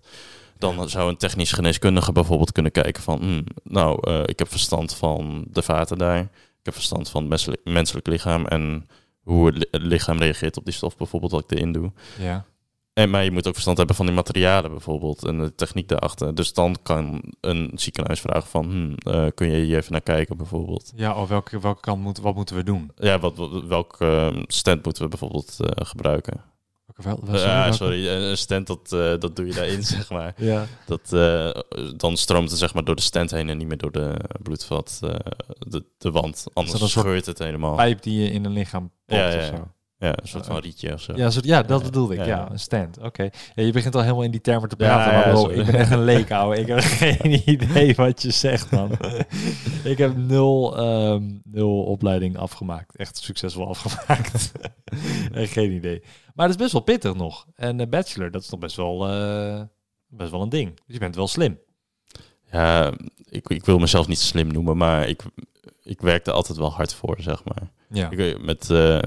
Dan zou een technisch geneeskundige bijvoorbeeld kunnen kijken van... hmm, nou, eh, ik heb verstand van de vaten daar. Ik heb verstand van het menselijk, menselijk lichaam... en hoe het lichaam reageert op die stof bijvoorbeeld wat ik erin doe. ja. En, maar je moet ook verstand hebben van die materialen bijvoorbeeld en de techniek daarachter. Dus dan kan een ziekenhuis vragen van... hmm, eh, kun je hier even naar kijken bijvoorbeeld? Ja, of welke, welke kant moet, wat moeten we doen? Ja, wat, wat, welke eh, stand moeten we bijvoorbeeld eh, gebruiken? Welke, wel, wel- Ja, welke? sorry, eh, een stand dat, eh, dat doe je daarin, zeg maar. Ja. Dat, eh, dan stroomt het zeg maar door de stand heen en niet meer door de bloedvat, eh, de, de wand. Anders scheurt het helemaal. Pijp die je in een lichaam popt Ja, ja, of ja. Ja, een soort van rietje of zo. Ja, zo, ja, dat bedoelde ik. Ja, een stand. Oké. Ja, je begint al helemaal in die termen te praten. maar bro, ik ben echt een leek, ouwe. Ik heb geen idee wat je zegt, man. ik heb nul, ehm, nul opleiding afgemaakt. Echt succesvol afgemaakt. Geen idee. Maar het is best wel pittig nog. En de bachelor, dat is nog best wel, eh, best wel een ding. Dus je bent wel slim. Ja, ik, ik wil mezelf niet slim noemen, maar ik, ik werkte altijd wel hard voor, zeg maar. Ja. Ik, weet, met, eh,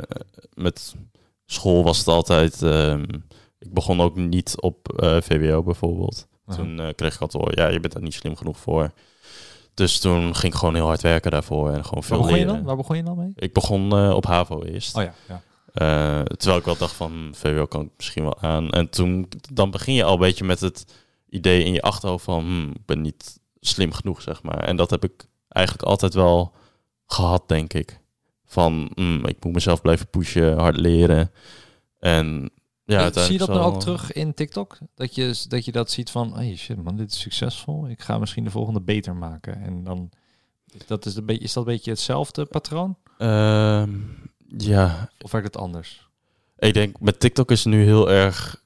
met school was het altijd... ehm, ik begon ook niet op eh, VWO bijvoorbeeld. Aha. Toen eh, kreeg ik altijd ja, je bent daar niet slim genoeg voor. Dus toen ging ik gewoon heel hard werken daarvoor en gewoon Waar veel begon je leren. dan? Waar begon je dan mee? Ik begon op HAVO eerst. Oh ja, ja. Terwijl ik wel dacht van, VWO kan ik misschien wel aan. En toen, dan begin je al een beetje met het idee in je achterhoofd van, hm, ik ben niet slim genoeg, zeg maar. En dat heb ik eigenlijk altijd wel gehad, denk ik. Van, hm, ik moet mezelf blijven pushen, hard leren. En ja, Eh, Zie je dat nou zal- ook terug in TikTok? Dat je, dat je dat ziet van, hey shit man, dit is succesvol. Ik ga misschien de volgende beter maken. En dan, dat is, een beetje, is dat een beetje hetzelfde patroon? Ehm, ja, Of werkt het anders? ik denk met TikTok is nu heel erg.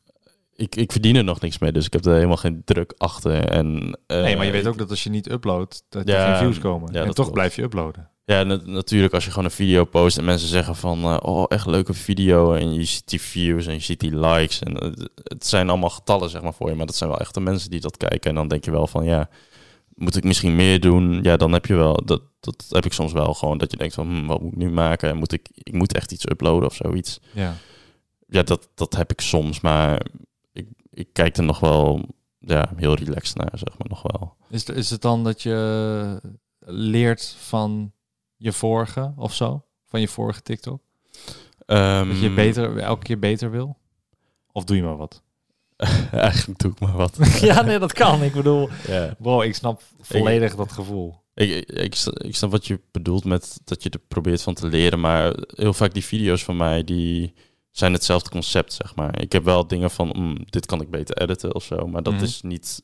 Ik, ik verdien er nog niks mee, dus ik heb er helemaal geen druk achter. En, eh, nee, maar je weet ik- ook dat als je niet uploadt, dat er Ja, geen views komen. ja, en toch klopt. blijf je uploaden. Ja, na- natuurlijk als je gewoon een video post en mensen zeggen van... eh, oh, echt leuke video. En je ziet die views en je ziet die likes. En eh, het zijn allemaal getallen zeg maar voor je. Maar dat zijn wel echte mensen die dat kijken. En dan denk je wel van, ja, moet ik misschien meer doen? Ja, dan heb je wel... Dat, dat heb ik soms wel gewoon. Dat je denkt van, hm, wat moet ik nu maken? Moet ik, ik moet echt iets uploaden of zoiets. Ja. Ja, dat, dat heb ik soms. Maar ik, ik kijk er nog wel ja, heel relaxed naar, zeg maar nog wel. Is, is het dan dat je leert van je vorige of zo? Van je vorige TikTok? Dat je Ehm, beter, elke keer beter wil? Of doe je maar wat? Eigenlijk doe ik maar wat. ja, nee, dat kan. Ik bedoel, ja. bro, ik snap volledig dat gevoel. Ik, ik, ik snap wat je bedoelt met dat je er probeert van te leren, maar heel vaak die video's van mij, die zijn hetzelfde concept, zeg maar. Ik heb wel dingen van, mm, dit kan ik beter editen of zo, maar dat Mhm. is niet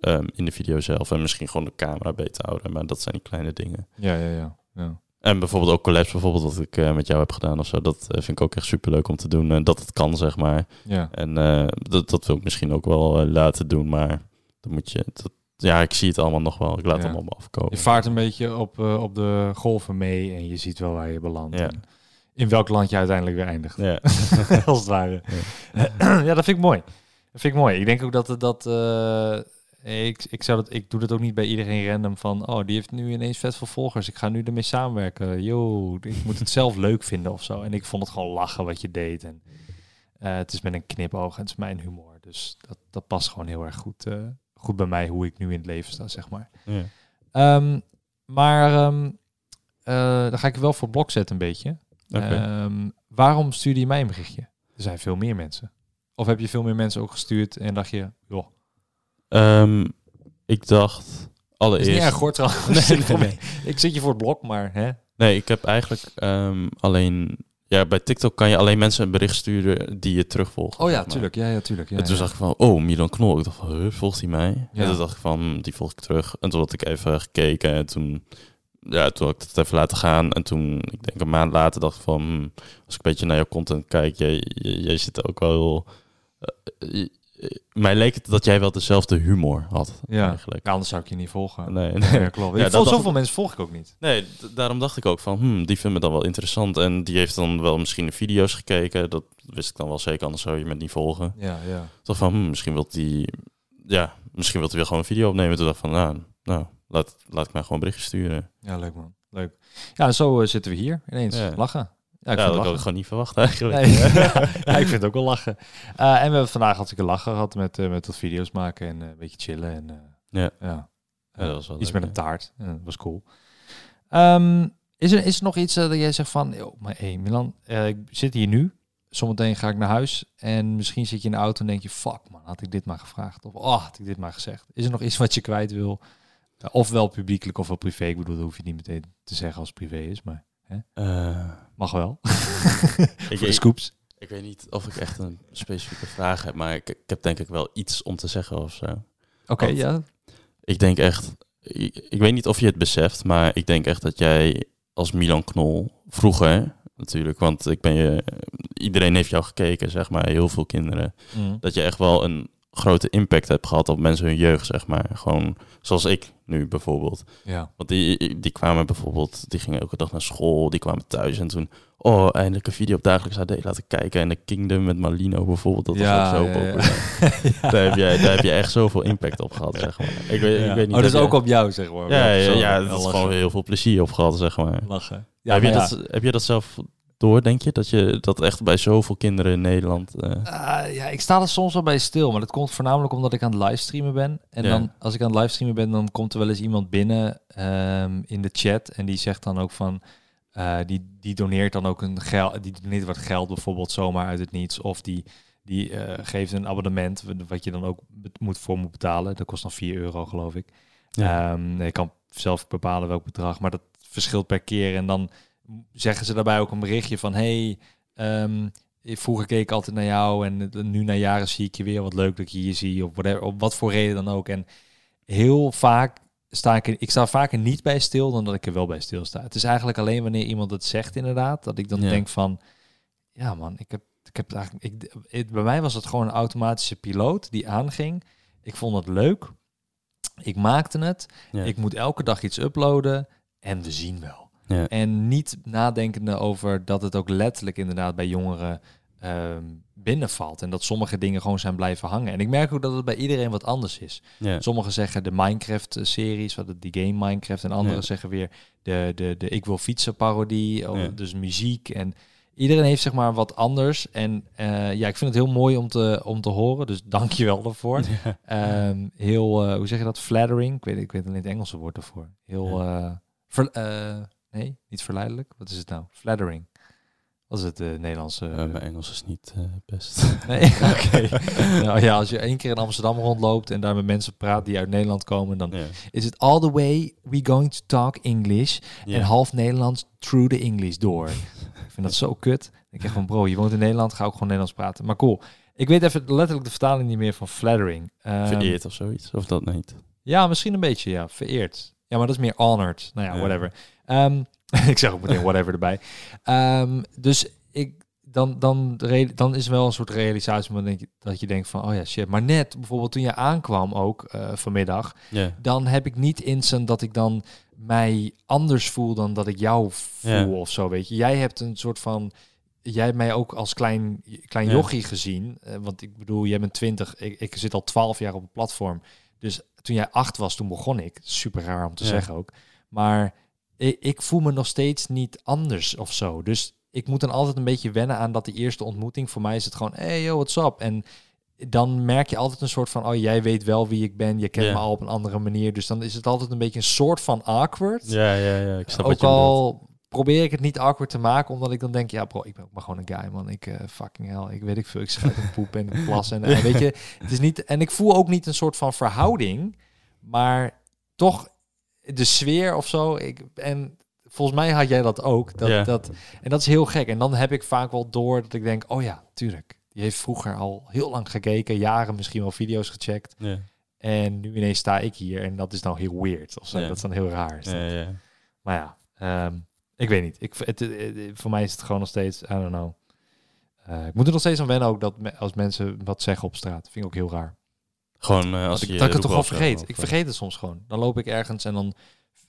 ehm, in de video zelf. En misschien gewoon de camera beter houden, maar dat zijn die kleine dingen. Ja, ja, ja. Ja. En bijvoorbeeld ook collabs, bijvoorbeeld wat ik eh, met jou heb gedaan of zo, dat eh, vind ik ook echt super leuk om te doen. En dat het kan, zeg maar. ja. En eh, dat, dat wil ik misschien ook wel eh, laten doen, maar dan moet je... Dat, ja, ik zie het allemaal nog wel. Ik laat Ja. het allemaal afkomen. Je vaart een beetje op, eh, op de golven mee en je ziet wel waar je belandt. Ja. In welk land je uiteindelijk weer eindigt. Ja. Als het ware. Ja. dat vind ik mooi. Dat vind ik mooi. Ik denk ook dat het dat. Ik, ik, zou dat, ik doe dat ook niet bij iedereen random van. Oh, die heeft nu ineens vet veel volgers. Ik ga nu ermee samenwerken. Yo, ik moet het zelf leuk vinden of zo. En ik vond het gewoon lachen wat je deed. En eh, het is met een knipoog en het is mijn humor. Dus dat, dat past gewoon heel erg goed, eh, goed bij mij hoe ik nu in het leven sta, zeg maar. ja. Ehm, maar eh, dan ga ik wel voor blok zetten een beetje. Ehm, waarom stuurde je mij een berichtje? Er zijn veel meer mensen. Of heb je veel meer mensen ook gestuurd en dacht je, joh, Ehm, ik dacht is allereerst. niet erg hoor trouwens. Nee, ik, nee, nee. ik zit je voor het blok, maar hè? Nee, ik heb eigenlijk ehm, alleen. Ja, bij TikTok kan je alleen mensen een bericht sturen die je terugvolgt. Oh ja, tuurlijk. Ja, ja, tuurlijk. Ja, en toen ja. zag ik van, oh, Milan Knol. Ik dacht van, huh, volgt hij mij? Ja. En toen dacht ik van, die volg ik terug. En toen had ik even gekeken en toen, ja, toen had ik het even laten gaan. En toen, ik denk een maand later, dacht ik van, hm, als ik een beetje naar jouw content kijk, jij, jij, jij zit ook wel eh, mij leek het dat jij wel dezelfde humor had. Ja. Eigenlijk. Anders zou ik je niet volgen. Nee, Nee, ja, klopt. Ja, ik zoveel mensen volg ik ook niet. Nee, daarom dacht ik ook van, hmm, die vindt me dan wel interessant. En die heeft dan wel misschien de video's gekeken. Dat wist ik dan wel zeker, anders zou je me niet volgen. Ja, ja. Toch van, hmm, misschien wil die, ja, misschien wil hij wel gewoon een video opnemen. Toen dacht ik van, nou, nou laat, laat ik mij gewoon een berichtje sturen. Ja, leuk man. Leuk. Ja, zo eh, zitten we hier ineens. Ja. Lachen. Ja, ik dat had ik lachen. gewoon niet verwacht eigenlijk. Nee. ja, ik vind het ook wel lachen. Eh, en we hebben vandaag hartstikke lachen gehad met, eh, met wat video's maken en eh, een beetje chillen. En, Ja. dat was wel Iets leuk, met een taart. Dat was cool. Ehm, is, er, is er nog iets dat jij zegt van... Yo, maar hey, Milan, ik zit hier nu. Zometeen ga ik naar huis. En misschien zit je in de auto en denk je... Fuck man, had ik dit maar gevraagd? Of oh, had ik dit maar gezegd? Is er nog iets wat je kwijt wil? Ofwel publiekelijk ofwel privé. Ik bedoel, dat hoef je niet meteen te zeggen als het privé is. Maar Eh, mag wel. ik, de scoops. ik weet niet of ik echt een specifieke vraag heb, maar ik, ik heb denk ik wel iets om te zeggen of zo. Oké, ja. Ik denk echt, ik, ik weet niet of je het beseft, maar ik denk echt dat jij als Milan Knol vroeger natuurlijk, want ik ben je, iedereen heeft jou gekeken, zeg maar, heel veel kinderen, Mm. dat je echt wel een grote impact hebt gehad op mensen hun jeugd, zeg maar. Gewoon zoals ik nu bijvoorbeeld. Ja. Want die, die kwamen bijvoorbeeld, die gingen elke dag naar school, die kwamen thuis en toen, oh, eindelijk een video op dagelijks AD laten kijken. En de Kingdom met Malino bijvoorbeeld, dat Ja, was ook zo ja, ja. Daar, heb jij, daar heb je echt zoveel impact op gehad, zeg maar. Ik weet, Ja. ik weet niet. oh, dat is heb ook jij- op jou, zeg maar. Ja, ja, ja, dat is gewoon heel veel plezier op gehad, zeg maar. lachen. heb, je dat, heb je dat zelf door, denk je? Dat je dat echt bij zoveel kinderen in Nederland... eh, Ah, ja, ik sta er soms wel bij stil, maar dat komt voornamelijk omdat ik aan het livestreamen ben. En Ja. dan, als ik aan het livestreamen ben, dan komt er wel eens iemand binnen ehm, in de chat en die zegt dan ook van, eh, die, die doneert dan ook een geld, die doneert wat geld bijvoorbeeld zomaar uit het niets, of die, die eh, geeft een abonnement wat- je dan ook moet voor moet betalen. Dat kost dan 4 euro, geloof ik. Ja. Ehm, je kan zelf bepalen welk bedrag, maar dat verschilt per keer. En dan zeggen ze daarbij ook een berichtje van, hey, ehm, vroeger keek ik altijd naar jou en nu na jaren zie ik je weer. Wat leuk dat ik je hier zie, of whatever, op wat voor reden dan ook. En heel vaak sta ik, er- ik sta vaker niet bij stil dan dat ik er wel bij stil sta. Het is eigenlijk alleen wanneer iemand het zegt inderdaad, dat ik dan Ja. denk van, ja man, ik heb, ik heb eigenlijk, ik, het, bij mij was het gewoon een automatische piloot die aanging. Ik vond het leuk. Ik maakte het. ja. Ik moet elke dag iets uploaden en we zien wel. Ja. En niet nadenkende over dat het ook letterlijk inderdaad bij jongeren ehm, binnenvalt. En dat sommige dingen gewoon zijn blijven hangen. En ik merk ook dat het bij iedereen wat anders is. ja. Sommigen zeggen de Minecraft-series, wat het die game Minecraft. En anderen Ja. zeggen weer de, de, de Ik wil fietsen parodie, of Ja. dus muziek. En iedereen heeft zeg maar wat anders. En eh, ja, ik vind het heel mooi om te, om te horen. Dus dank je wel daarvoor. Ja. Ehm, heel, eh, hoe zeg je dat? Flattering. Ik weet, ik weet alleen het Engelse woord ervoor. Heel, ver- eh, nee, niet verleidelijk. Wat is het nou? Flattering. Wat is het eh, Nederlandse? Mijn Engels is niet eh, best. Nee, oké. nou ja, als je één keer in Amsterdam rondloopt en daar met mensen praat die uit Nederland komen, dan is het all the way we going to talk English en half Nederlands through the English door. ik vind dat zo kut. Ik denk van bro, je woont in Nederland, ga ook gewoon Nederlands praten. Maar cool. Ik weet even letterlijk de vertaling niet meer van flattering. Ehm, Vereerd of zoiets, of dat niet? ja, misschien een beetje, ja. Vereerd. Ja, maar dat is meer honored. Nou ja, Ja. whatever. Ehm, ik zeg ook meteen whatever erbij. Ehm, dus ik, dan, dan, dan is wel een soort realisatie maar denk je, dat je denkt van, oh ja, shit. Maar net, bijvoorbeeld toen je aankwam ook eh, vanmiddag, dan heb ik niet instant dat ik dan mij anders voel dan dat ik jou voel of zo, weet je. Jij hebt een soort van... Jij hebt mij ook als klein, klein jochie gezien. eh, want ik bedoel, jij bent 20. Ik, ik zit al 12 jaar op het platform. Dus toen jij acht was, toen begon ik. Super raar om te zeggen ook. Maar ik, ik voel me nog steeds niet anders of zo. Dus ik moet dan altijd een beetje wennen aan dat die eerste ontmoeting. Voor mij is het gewoon, hey yo, what's up? En dan merk je altijd een soort van, oh, jij weet wel wie ik ben. Je kent me al op een andere manier. Dus dan is het altijd een beetje een soort van awkward. Ja, ja, ja. Ik snap ook wat je bedoelt. al probeer ik het niet awkward te maken, omdat ik dan denk, ja bro, ik ben ook maar gewoon een guy, man. Ik eh, fucking hell, ik weet ik veel, ik schrijf een poep en ik plas en, en weet je, het is niet, en ik voel ook niet een soort van verhouding, maar toch de sfeer of zo. Ik, en volgens mij had jij dat ook, dat, Ja. dat, en dat is heel gek. En dan heb ik vaak wel door dat ik denk, oh ja, tuurlijk. Die heeft vroeger al heel lang gekeken, jaren misschien wel video's gecheckt. Ja. En nu ineens sta ik hier en dat is nou heel weird. Of zo. Dat is dan heel raar. Maar ja, ehm, ik weet niet. Ik, het, het- het- voor mij is het gewoon nog steeds, I don't know. Eh, ik moet er nog steeds aan wennen ook dat me- als mensen wat zeggen op straat. Vind ik ook heel raar. Gewoon eh, als je ik, dat ik het toch al vergeet. of, Ik eh, vergeet het soms gewoon. Dan loop ik ergens en dan,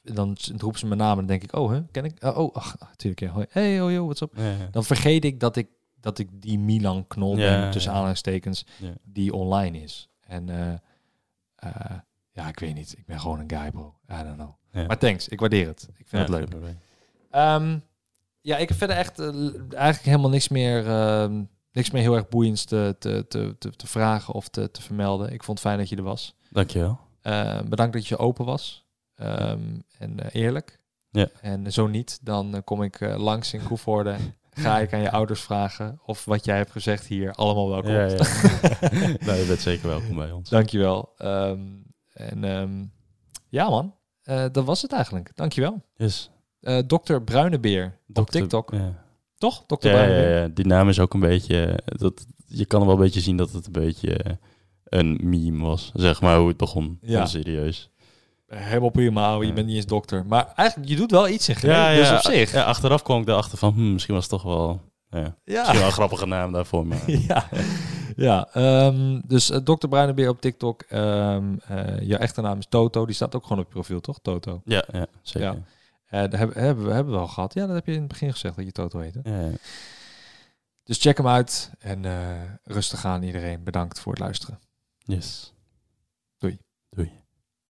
dan roepen ze mijn naam en dan denk ik, oh, hè, ken ik? Uh, oh, ach, natuurlijk. Ja. Hoi. Hey, oh, yo, what's up? ja, ja. Dan vergeet ik dat ik, dat ik die Milan Knol Ja, ben, tussen ja. aanhalingstekens, Ja. die online is. En eh, ja, ik weet niet. Ik ben gewoon een guy, bro. I don't know. Ja. Maar thanks, ik waardeer het. Ik vind Ja, het leuk. Ehm, ja, ik heb verder echt eigenlijk helemaal niks meer, ehm, niks meer heel erg boeiends te, te, te, te, vragen of te, te vermelden. Ik vond het fijn dat je er was. Dankjewel. Eh, bedankt dat je open was ehm, en eh, eerlijk. Ja. En zo niet, dan eh, kom ik eh, langs in Koevoorde. Ga ik aan je ouders vragen of wat jij hebt gezegd hier allemaal wel klopt. Ja, ja. nou, je bent zeker welkom bij ons. Dankjewel. Ehm en ja man, dat was het eigenlijk. Dankjewel. Yes. Dr. Bruinebeer op Dokter- TikTok. Ja. Toch? Dr. Ja, ja, ja, die naam is ook een beetje... eh, Dat, je kan wel een beetje zien dat het een beetje eh, een meme was. Zeg maar hoe het begon. Ja. Ja. serieus. Helemaal prima, ouwe, je Ja. bent niet eens dokter. Maar eigenlijk, je doet wel iets in geneeskunde, dus op zich. Ja, achteraf kwam ik erachter van... Hmm, misschien was het toch wel... Ja, Misschien wel een grappige naam daarvoor. Maar, ja, ja ehm, dus eh, Dr. Bruinebeer op TikTok. Eh, jouw echte naam is Toto. Die staat ook gewoon op je profiel, toch? Toto. ja, ja, zeker. Eh daar hebben, hebben, we, hebben we al gehad. Ja, dat heb je in het begin gezegd dat je Toto heette. Ja, ja. Dus check hem uit. En eh, rustig aan iedereen. Bedankt voor het luisteren. Yes. Doei. Doei.